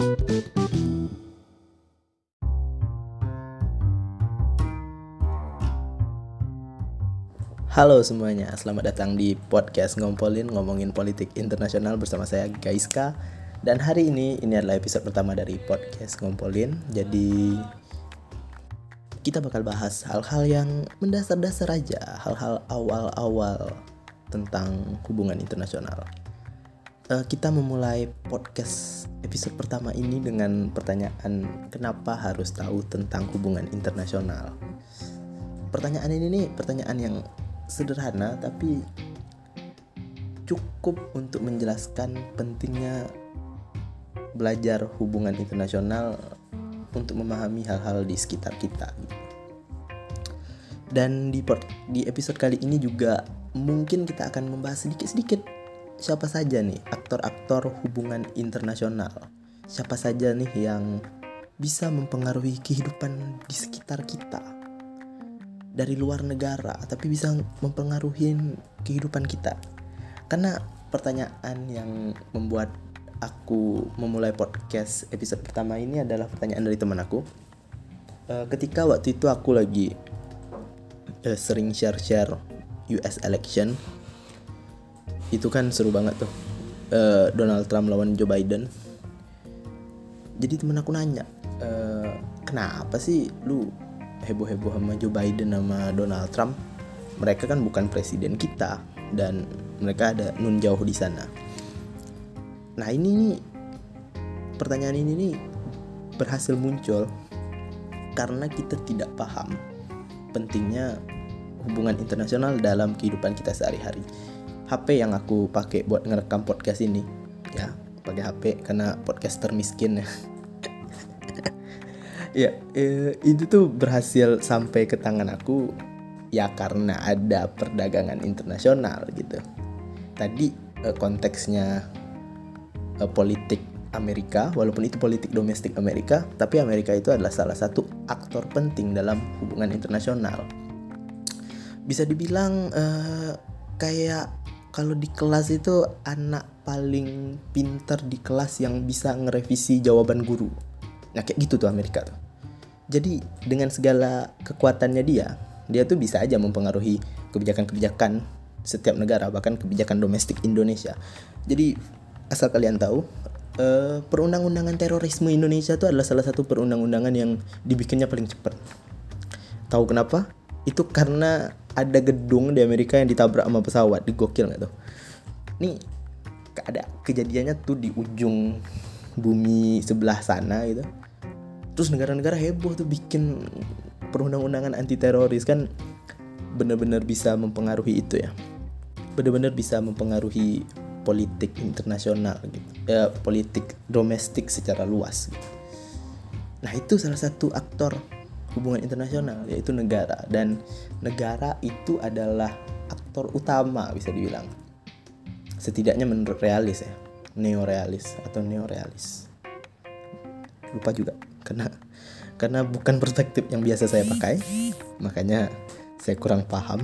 Halo semuanya, selamat datang di podcast Ngompolin ngomongin politik internasional bersama saya Gaiska dan hari ini ini adalah episode pertama dari podcast Ngompolin. Jadi kita bakal bahas hal-hal yang mendasar-dasar aja, hal-hal awal-awal tentang hubungan internasional. Uh, kita memulai podcast episode pertama ini dengan pertanyaan kenapa harus tahu tentang hubungan internasional. Pertanyaan ini nih pertanyaan yang sederhana tapi cukup untuk menjelaskan pentingnya belajar hubungan internasional untuk memahami hal-hal di sekitar kita. Dan di di episode kali ini juga mungkin kita akan membahas sedikit-sedikit siapa saja nih aktor-aktor hubungan internasional. Siapa saja nih yang bisa mempengaruhi kehidupan di sekitar kita? Dari luar negara tapi bisa mempengaruhi kehidupan kita. Karena pertanyaan yang membuat aku memulai podcast episode pertama ini adalah pertanyaan dari teman aku. Uh, ketika waktu itu aku lagi uh, sering share-share US election itu kan seru banget tuh. Uh, Donald Trump lawan Joe Biden. Jadi teman aku nanya uh, kenapa sih lu heboh-heboh sama Joe Biden sama Donald Trump? Mereka kan bukan presiden kita dan mereka ada nun jauh di sana. Nah ini nih pertanyaan ini nih berhasil muncul karena kita tidak paham pentingnya hubungan internasional dalam kehidupan kita sehari-hari HP yang aku pakai buat ngerekam podcast ini. Ya pakai HP karena podcaster miskin ya. Ya eh, itu tuh berhasil sampai ke tangan aku ya karena ada perdagangan internasional gitu. Tadi eh, konteksnya eh, politik Amerika walaupun itu politik domestik Amerika tapi Amerika itu adalah salah satu aktor penting dalam hubungan internasional. Bisa dibilang eh, kayak kalau di kelas itu anak paling pinter di kelas yang bisa ngerevisi jawaban guru Nah kayak gitu tuh Amerika tuh. Jadi dengan segala kekuatannya dia, dia tuh bisa aja mempengaruhi kebijakan-kebijakan setiap negara, bahkan kebijakan domestik Indonesia. Jadi asal kalian tahu, uh, perundang-undangan terorisme Indonesia itu adalah salah satu perundang-undangan yang dibikinnya paling cepat. Tahu kenapa? Itu karena ada gedung di Amerika yang ditabrak sama pesawat, digokil nggak tuh? Nih ada kejadiannya tuh di ujung bumi sebelah sana gitu terus negara-negara heboh tuh bikin perundang-undangan anti teroris kan benar-benar bisa mempengaruhi itu ya benar-benar bisa mempengaruhi politik internasional gitu ya politik domestik secara luas gitu. nah itu salah satu aktor hubungan internasional yaitu negara. Dan negara itu adalah aktor utama bisa dibilang. Setidaknya menurut realis ya neorealis atau neorealis. Lupa juga karena karena bukan perspektif yang biasa saya pakai makanya saya kurang paham.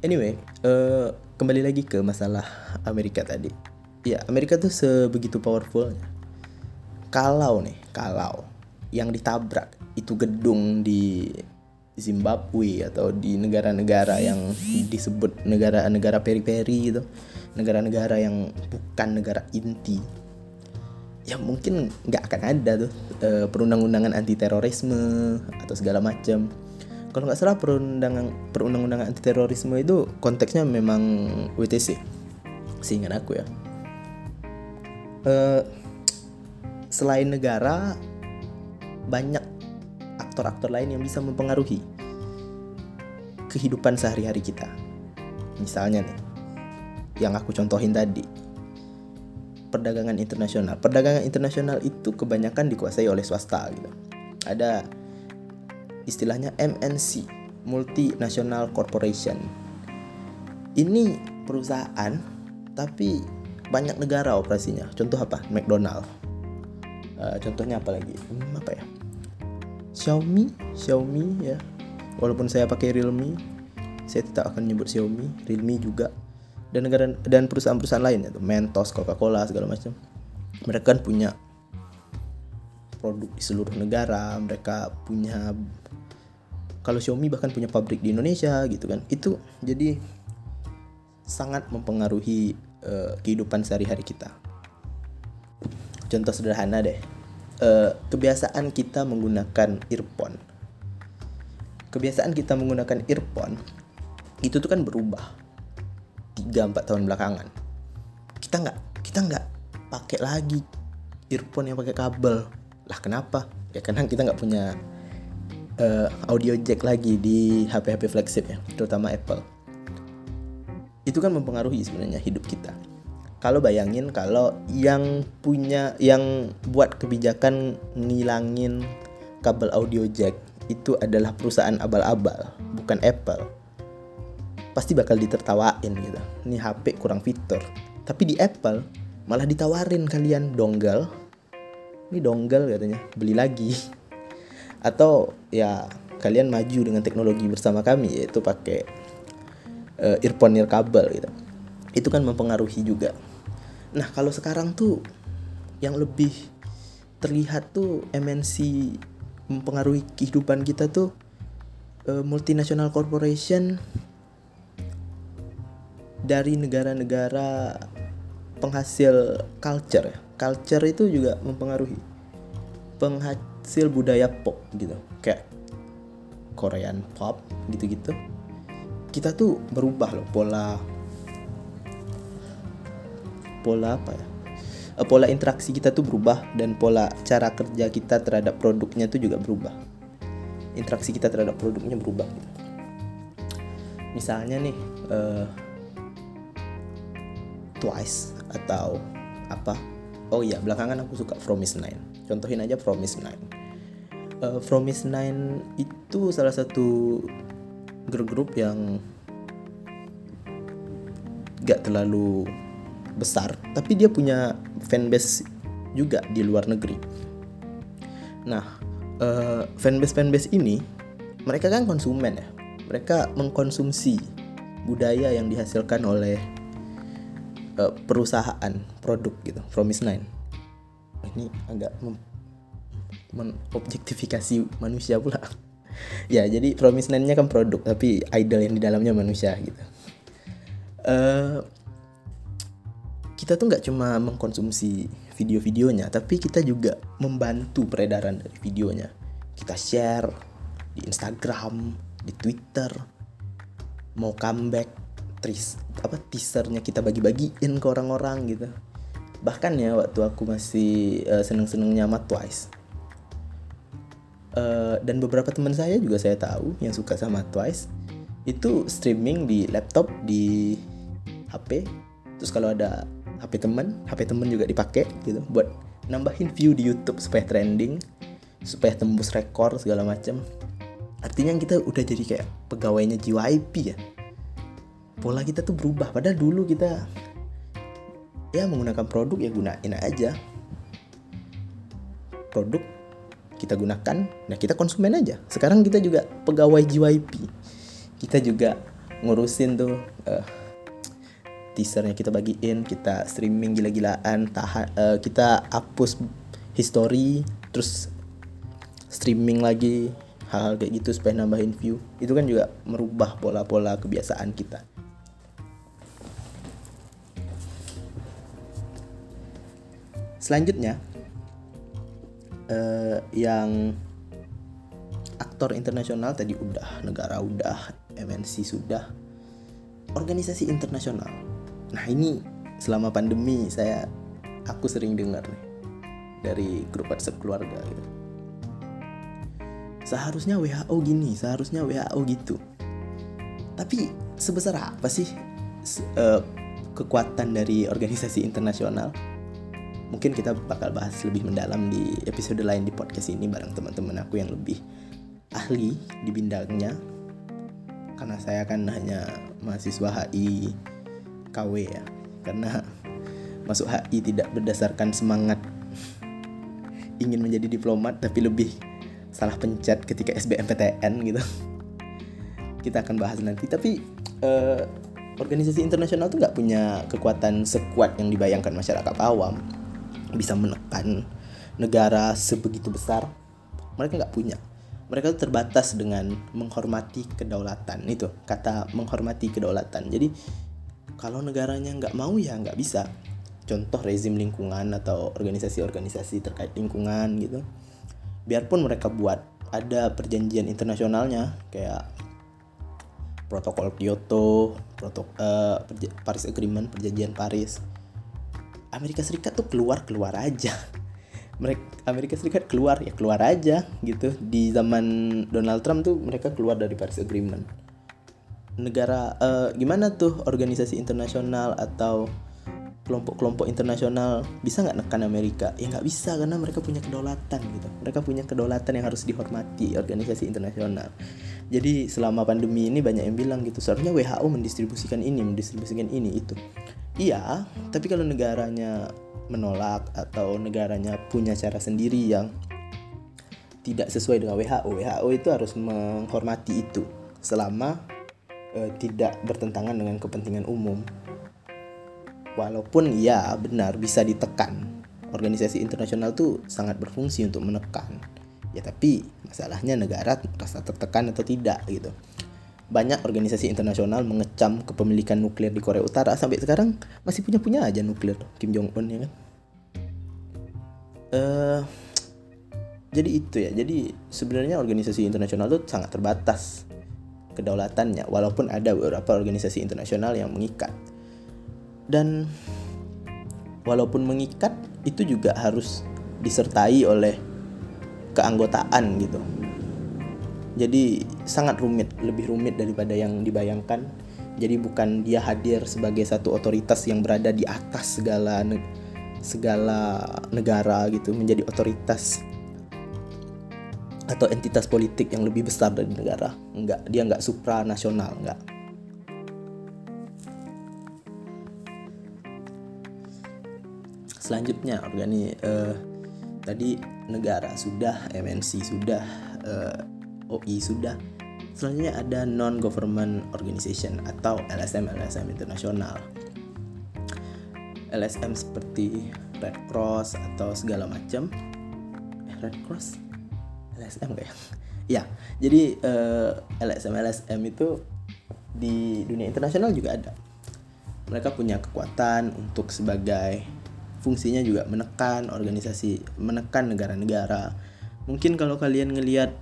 Anyway uh, kembali lagi ke masalah Amerika tadi. Ya Amerika tuh sebegitu powerfulnya. Kalau nih kalau yang ditabrak itu gedung di Zimbabwe atau di negara-negara yang disebut negara-negara peri-peri gitu. Negara-negara yang bukan negara inti. Ya mungkin nggak akan ada tuh uh, perundang-undangan anti terorisme atau segala macam. Kalau nggak salah perundangan perundang-undangan anti terorisme itu konteksnya memang WTC seingat aku ya. Uh, selain negara banyak aktor-aktor lain yang bisa mempengaruhi kehidupan sehari-hari kita misalnya nih yang aku contohin tadi perdagangan internasional. Perdagangan internasional itu kebanyakan dikuasai oleh swasta gitu. Ada istilahnya MNC, multinational corporation. Ini perusahaan tapi banyak negara operasinya. Contoh apa? McDonald. Uh, contohnya apa lagi? Hmm, apa ya? Xiaomi, Xiaomi ya. Walaupun saya pakai Realme, saya tetap akan nyebut Xiaomi, Realme juga dan negara dan perusahaan-perusahaan lain itu Mentos, Coca-Cola segala macam. mereka kan punya produk di seluruh negara mereka punya kalau Xiaomi bahkan punya pabrik di Indonesia gitu kan itu jadi sangat mempengaruhi uh, kehidupan sehari-hari kita contoh sederhana deh uh, kebiasaan kita menggunakan earphone. Kebiasaan kita menggunakan earphone itu tuh kan berubah 3-4 tahun belakangan. Kita nggak kita nggak pakai lagi earphone yang pakai kabel. Lah kenapa? Ya karena kita nggak punya uh, audio jack lagi di HP-HP flagship ya terutama Apple. Itu kan mempengaruhi sebenarnya hidup kita kalau bayangin kalau yang punya yang buat kebijakan nilangin kabel audio jack itu adalah perusahaan abal-abal bukan Apple. Pasti bakal ditertawain gitu. Ini HP kurang fitur. Tapi di Apple malah ditawarin kalian dongle. Ini dongle katanya beli lagi. Atau ya kalian maju dengan teknologi bersama kami yaitu pakai uh, earphone kabel gitu. Itu kan mempengaruhi juga nah kalau sekarang tuh yang lebih terlihat tuh MNC mempengaruhi kehidupan kita tuh uh, multinational corporation dari negara-negara penghasil culture ya. Culture itu juga mempengaruhi penghasil budaya pop gitu. Kayak Korean pop gitu-gitu. Kita tuh berubah loh pola pola apa ya? Eh, pola interaksi kita tuh berubah dan pola cara kerja kita terhadap produknya tuh juga berubah. Interaksi kita terhadap produknya berubah gitu. misalnya nih uh, Twice atau apa? Oh iya belakangan aku suka Promise Nine. Contohin aja Promise Nine. Uh, Promise Nine itu salah satu girl group yang gak terlalu besar tapi dia punya fanbase juga di luar negeri. Nah uh, fanbase fanbase ini mereka kan konsumen ya. Mereka mengkonsumsi budaya yang dihasilkan oleh uh, perusahaan produk gitu Promise Nine. Ini agak mengobjektifikasi manusia pula. Ya jadi Promise Nine nya kan produk tapi idol yang di dalamnya manusia gitu. Uh, kita tuh nggak cuma mengkonsumsi video-videonya tapi kita juga membantu peredaran dari videonya. Kita share di Instagram di Twitter. Mau comeback tris apa teasernya kita bagi-bagiin ke orang-orang gitu. Bahkan ya waktu aku masih uh, seneng-senengnya sama Twice. Uh, dan beberapa teman saya juga saya tahu yang suka sama Twice itu streaming di laptop di HP terus kalau ada HP teman HP teman juga dipakai gitu buat nambahin view di YouTube supaya trending supaya tembus rekor segala macam artinya kita udah jadi kayak pegawainya JYP ya. Pola kita tuh berubah padahal dulu kita ya menggunakan produk ya gunain aja. Produk kita gunakan nah kita konsumen aja. Sekarang kita juga pegawai JYP kita juga ngurusin tuh uh, teasernya kita bagiin kita streaming gila-gilaan tahan uh, kita hapus history terus streaming lagi hal-hal kayak gitu supaya nambahin view. Itu kan juga merubah pola-pola kebiasaan kita. Selanjutnya uh, yang aktor internasional tadi udah negara udah MNC sudah organisasi internasional nah ini selama pandemi saya aku sering dengar nih dari grup WhatsApp keluarga gitu. Seharusnya WHO gini seharusnya WHO gitu. Tapi sebesar apa sih uh, kekuatan dari organisasi internasional? Mungkin kita bakal bahas lebih mendalam di episode lain di podcast ini bareng teman-teman aku yang lebih ahli di bidangnya. Karena saya kan hanya mahasiswa HI KW ya. Karena masuk HI tidak berdasarkan semangat ingin menjadi diplomat tapi lebih salah pencet ketika SBMPTN gitu. Kita akan bahas nanti. Tapi uh, organisasi internasional tuh nggak punya kekuatan sekuat yang dibayangkan masyarakat awam bisa menekan negara sebegitu besar. Mereka nggak punya. Mereka tuh terbatas dengan menghormati kedaulatan. Itu kata menghormati kedaulatan. Jadi kalau negaranya nggak mau ya nggak bisa. Contoh rezim lingkungan atau organisasi-organisasi terkait lingkungan gitu. Biarpun mereka buat ada perjanjian internasionalnya kayak protokol Kyoto, protokol uh, Paris Agreement, perjanjian Paris. Amerika Serikat tuh keluar keluar aja. Mereka Amerika Serikat keluar ya keluar aja gitu. Di zaman Donald Trump tuh mereka keluar dari Paris Agreement negara uh, gimana tuh organisasi internasional atau kelompok-kelompok internasional bisa nggak nekan Amerika? Ya nggak bisa karena mereka punya kedaulatan gitu. Mereka punya kedaulatan yang harus dihormati organisasi internasional. Jadi selama pandemi ini banyak yang bilang gitu seharusnya WHO mendistribusikan ini mendistribusikan ini itu. Iya tapi kalau negaranya menolak atau negaranya punya cara sendiri yang tidak sesuai dengan WHO. WHO itu harus menghormati itu selama e, tidak bertentangan dengan kepentingan umum. Walaupun ya benar bisa ditekan. Organisasi internasional tuh sangat berfungsi untuk menekan. Ya tapi masalahnya negara rasa tertekan atau tidak gitu banyak organisasi internasional mengecam kepemilikan nuklir di Korea Utara sampai sekarang masih punya punya aja nuklir Kim Jong Un ya kan uh, jadi itu ya jadi sebenarnya organisasi internasional itu sangat terbatas kedaulatannya walaupun ada beberapa organisasi internasional yang mengikat. Dan walaupun mengikat itu juga harus disertai oleh keanggotaan gitu. Jadi sangat rumit lebih rumit daripada yang dibayangkan. Jadi bukan dia hadir sebagai satu otoritas yang berada di atas segala ne segala negara gitu menjadi otoritas atau entitas politik yang lebih besar dari negara. Enggak dia enggak supranasional enggak. Selanjutnya organi uh, tadi negara sudah MNC sudah uh, OI sudah. Selanjutnya ada non government organization atau LSM LSM internasional. LSM seperti Red Cross atau segala macam. Eh, Red Cross LSM kayak ya? Jadi uh, LSM LSM itu di dunia internasional juga ada. Mereka punya kekuatan untuk sebagai fungsinya juga menekan organisasi menekan negara-negara. Mungkin kalau kalian ngelihat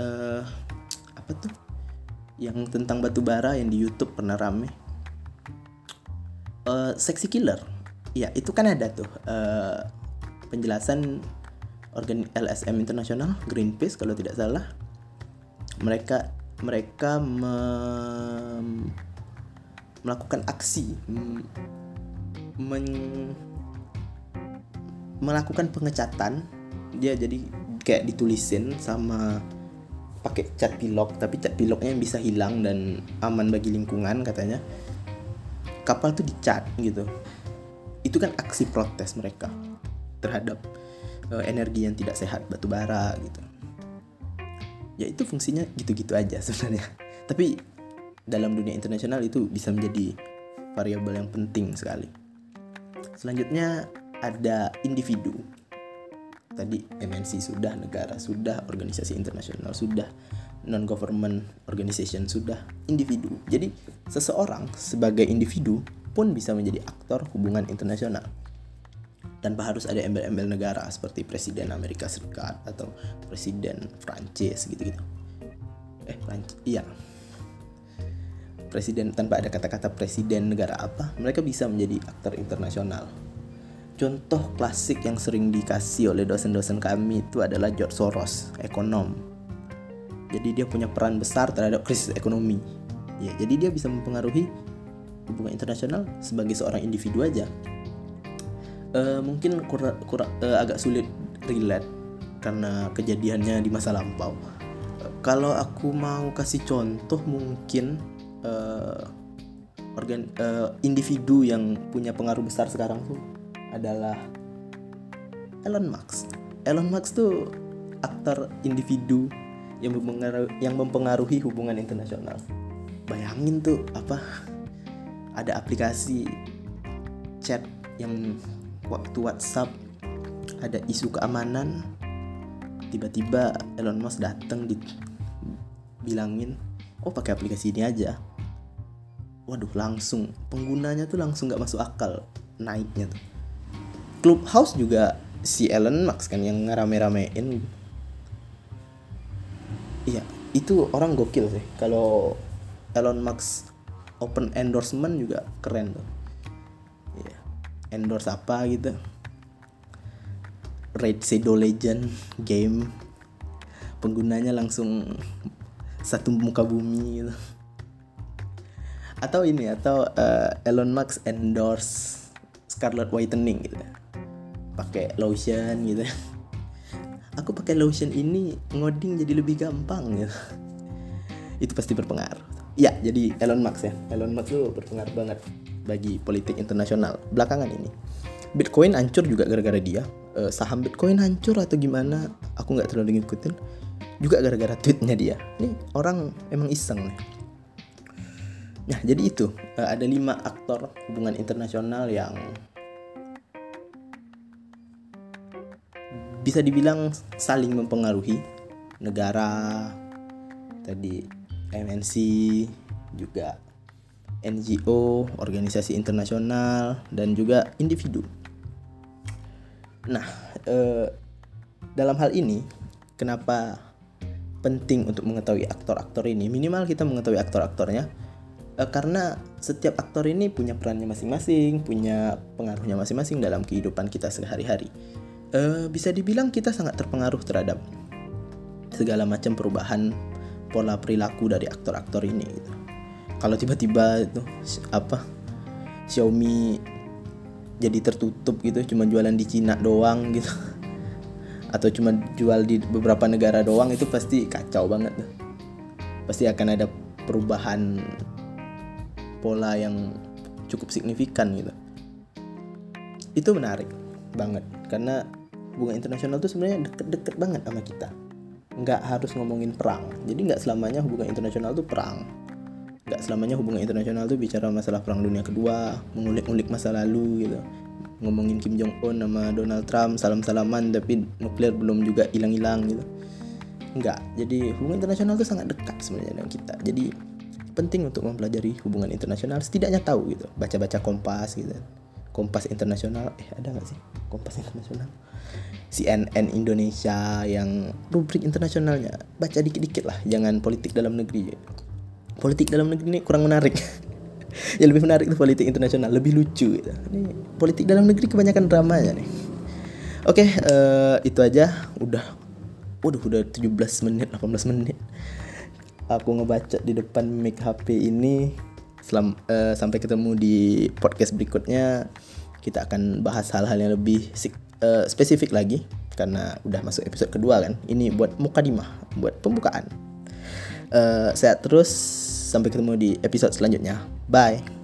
uh, apa tuh? Yang tentang batu bara yang di YouTube pernah rame. Uh, sexy killer. Ya itu kan ada tuh uh, penjelasan organ LSM internasional Greenpeace kalau tidak salah. Mereka mereka me melakukan aksi men melakukan pengecatan. Dia jadi kayak ditulisin sama pakai cat pilok tapi cat piloknya bisa hilang dan aman bagi lingkungan katanya. Kapal tuh dicat gitu. Itu kan aksi protes mereka terhadap uh, energi yang tidak sehat batu bara gitu. Ya itu fungsinya gitu-gitu aja sebenarnya. Tapi dalam dunia internasional itu bisa menjadi variabel yang penting sekali. Selanjutnya ada individu. Tadi MNC sudah, negara sudah, organisasi internasional sudah, non government organization sudah, individu. Jadi seseorang sebagai individu pun bisa menjadi aktor hubungan internasional tanpa harus ada embel-embel negara seperti presiden Amerika Serikat atau presiden Prancis gitu-gitu. Eh, Prancis, iya. Presiden tanpa ada kata-kata presiden negara apa, mereka bisa menjadi aktor internasional Contoh klasik yang sering dikasih oleh dosen-dosen kami itu adalah George Soros, ekonom. Jadi dia punya peran besar terhadap krisis ekonomi. Ya, jadi dia bisa mempengaruhi hubungan internasional sebagai seorang individu aja. Uh, mungkin kura, kura, uh, agak sulit relate karena kejadiannya di masa lampau. Kalau aku mau kasih contoh mungkin uh, organ uh, individu yang punya pengaruh besar sekarang tuh adalah Elon Musk. Elon Musk tuh aktor individu yang mempengaruhi, yang mempengaruhi hubungan internasional. Bayangin tuh apa ada aplikasi chat yang waktu WhatsApp ada isu keamanan tiba-tiba Elon Musk datang di bilangin oh pakai aplikasi ini aja. Waduh langsung penggunanya tuh langsung nggak masuk akal naiknya tuh. Clubhouse juga si Elon Musk kan yang ngerame-ramein. Iya itu orang gokil sih. Kalau Elon Musk open endorsement juga keren tuh endorse apa gitu. Raid Shadow Legend game. Penggunanya langsung satu muka bumi gitu. Atau ini atau uh, Elon Musk endorse Scarlet Whitening gitu. Pakai lotion gitu. Aku pakai lotion ini ngoding jadi lebih gampang gitu. Itu pasti berpengaruh. Ya jadi Elon Musk ya. Elon Musk tuh berpengaruh banget bagi politik internasional belakangan ini. Bitcoin hancur juga gara-gara dia. Uh, saham Bitcoin hancur atau gimana aku nggak terlalu ngikutin. Juga gara-gara tweetnya dia. Nih orang emang iseng. Nih Nah, jadi itu uh, ada lima aktor hubungan internasional yang bisa dibilang saling mempengaruhi. Negara tadi MNC juga NGO, organisasi internasional dan juga individu. Nah, eh, dalam hal ini kenapa penting untuk mengetahui aktor-aktor ini? Minimal kita mengetahui aktor-aktornya uh, karena setiap aktor ini punya perannya masing-masing, punya pengaruhnya masing-masing dalam kehidupan kita sehari-hari. Uh, bisa dibilang kita sangat terpengaruh terhadap segala macam perubahan pola perilaku dari aktor-aktor ini. Gitu. Kalau tiba-tiba itu apa Xiaomi jadi tertutup gitu, cuma jualan di Cina doang gitu, atau cuma jual di beberapa negara doang itu pasti kacau banget. Pasti akan ada perubahan pola yang cukup signifikan gitu. Itu menarik banget karena hubungan internasional tuh sebenarnya deket-deket banget sama kita. Nggak harus ngomongin perang. Jadi nggak selamanya hubungan internasional tuh perang nggak selamanya hubungan internasional tuh bicara masalah perang dunia kedua mengulik-ulik masa lalu gitu. Ngomongin Kim Jong Un sama Donald Trump salam-salaman tapi nuklir belum juga hilang-hilang gitu. Nggak. Jadi hubungan internasional tuh sangat dekat sebenarnya dengan kita. Jadi penting untuk mempelajari hubungan internasional setidaknya tahu gitu. Baca-baca kompas gitu. Kompas internasional eh ada nggak sih? Kompas internasional? CNN Indonesia yang rubrik internasionalnya. Baca dikit-dikit lah jangan politik dalam negeri politik dalam negeri ini kurang menarik. Yang lebih menarik itu politik internasional lebih lucu gitu. ini politik dalam negeri kebanyakan dramanya nih. Oke uh, itu aja. Udah waduh udah 17 menit 18 menit. Aku ngebaca di depan mic HP ini. Selam, uh, sampai ketemu di podcast berikutnya. Kita akan bahas hal-hal yang lebih uh, spesifik lagi. Karena udah masuk episode kedua kan. Ini buat mukadimah buat pembukaan uh, sehat terus. Sampai ketemu di episode selanjutnya. Bye